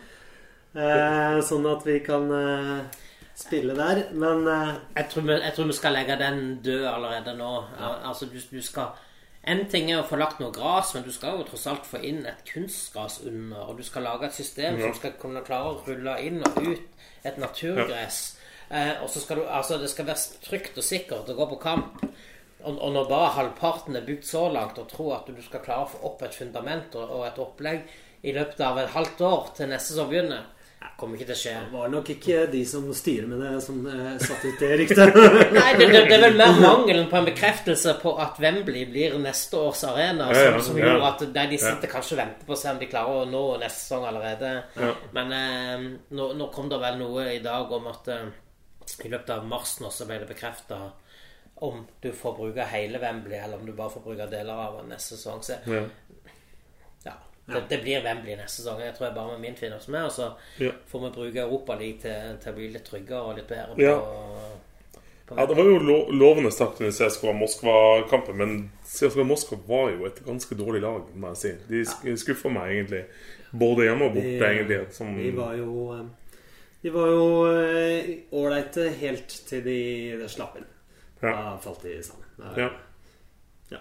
Eh, sånn at vi kan eh, spille der. Men eh, Jeg tror, vi, jeg tror vi skal legge den død allerede nå. Ja. Altså, du, du skal En ting er å få lagt noe gras, men du skal jo tross alt få inn et kunstgras under. Og du skal lage et system Ja. som skal kunne klare å rulle inn og ut et naturgress. Eh, og så skal du, altså Det skal være trygt og sikkert å gå på kamp. Og, og når bare halvparten er bygd så langt, og tror at du skal klare å få opp et fundament og, og et opplegg i løpet av et halvt år til neste som begynner, kommer ikke til å skje. Det var nok ikke de som styrer med det, som eh, satte ut det ryktet. Nei, det, det, det er vel mer mangelen på en bekreftelse på at Wembley blir neste års arena, Ja, ja, som, som ja. gjorde at de, de sitter kanskje og venter på å se om de klarer å nå neste sesong allerede. Ja. Men eh, nå, nå kom det vel noe i dag om at eh, i løpet av mars nå så ble det bekrefta om du får bruke hele Wembley, eller om du bare får bruke deler av den neste sesong. Så Ja. ja, det, det blir Wembley neste sesong. Jeg tror jeg bare med min finner oss med. Og så Ja. får vi bruke Europaligaen til, til å bli litt tryggere og litt bedre Ja. på, på Ja, det var jo lo lovende start under CSKA Moskva-kampen, men CSKA Moskva var jo et ganske dårlig lag, må jeg si. De sk skuffa meg egentlig. Både hjemme og borte, egentlig. Som, Vi var jo eh, De var jo eh, ålreite helt til de slapp inn. Ja. Da falt de sammen. Da- Ja. ja.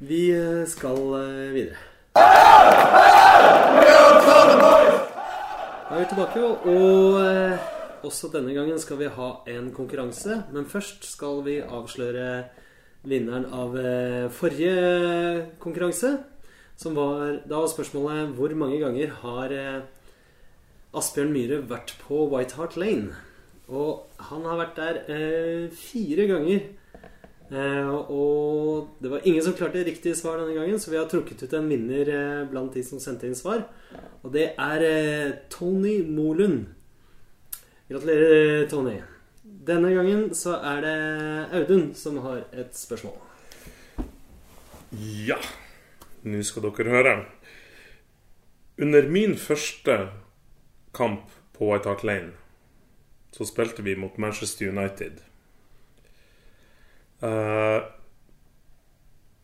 Vi eh, skal eh, videre. Da er vi tilbake, og også denne gangen skal vi ha en konkurranse. Men først skal vi avsløre vinneren av forrige konkurranse. Som var, da var spørsmålet hvor mange ganger har Asbjørn Myhre vært på White Hart Lane? Og han har vært der eh, fire ganger. Eh, og det var ingen som klarte riktig svar denne gangen, så vi har trukket ut en vinner eh, blant de som sendte inn svar. Og det er eh, Tony Molund. Gratulerer, Tony. Denne gangen så er det Audun som har et spørsmål. Ja, nå skal dere høre. Under min første kamp på White Hart Lane så spilte vi mot Manchester United. Uh,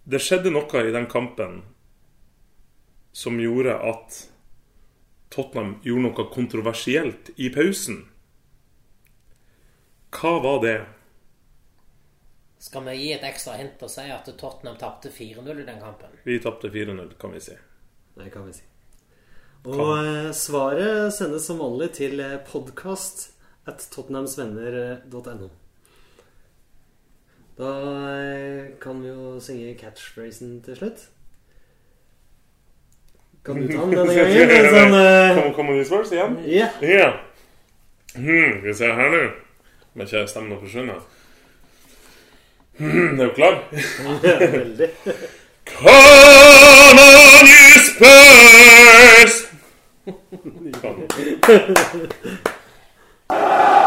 det skjedde noe i den kampen som gjorde at Tottenham gjorde noe kontroversielt i pausen. Hva var det? Skal vi gi et ekstra hint og si at Tottenham tapte 4-0 i den kampen? Vi tapte 4-0, kan vi si. Det kan vi si. Og eh, svaret sendes som vanlig til podkast podcast at tottenhamsvenner.no. Da eh, kan vi jo synge catchphrasen til slutt. Kan du ta den denne gangen? Sånn, uh... Man gi igjen? ja. Yeah. Hmm, skal vi se her nå. Om ikke stemmen forsvinne. Hmm, er du klar? Veldig. Come on, ああ。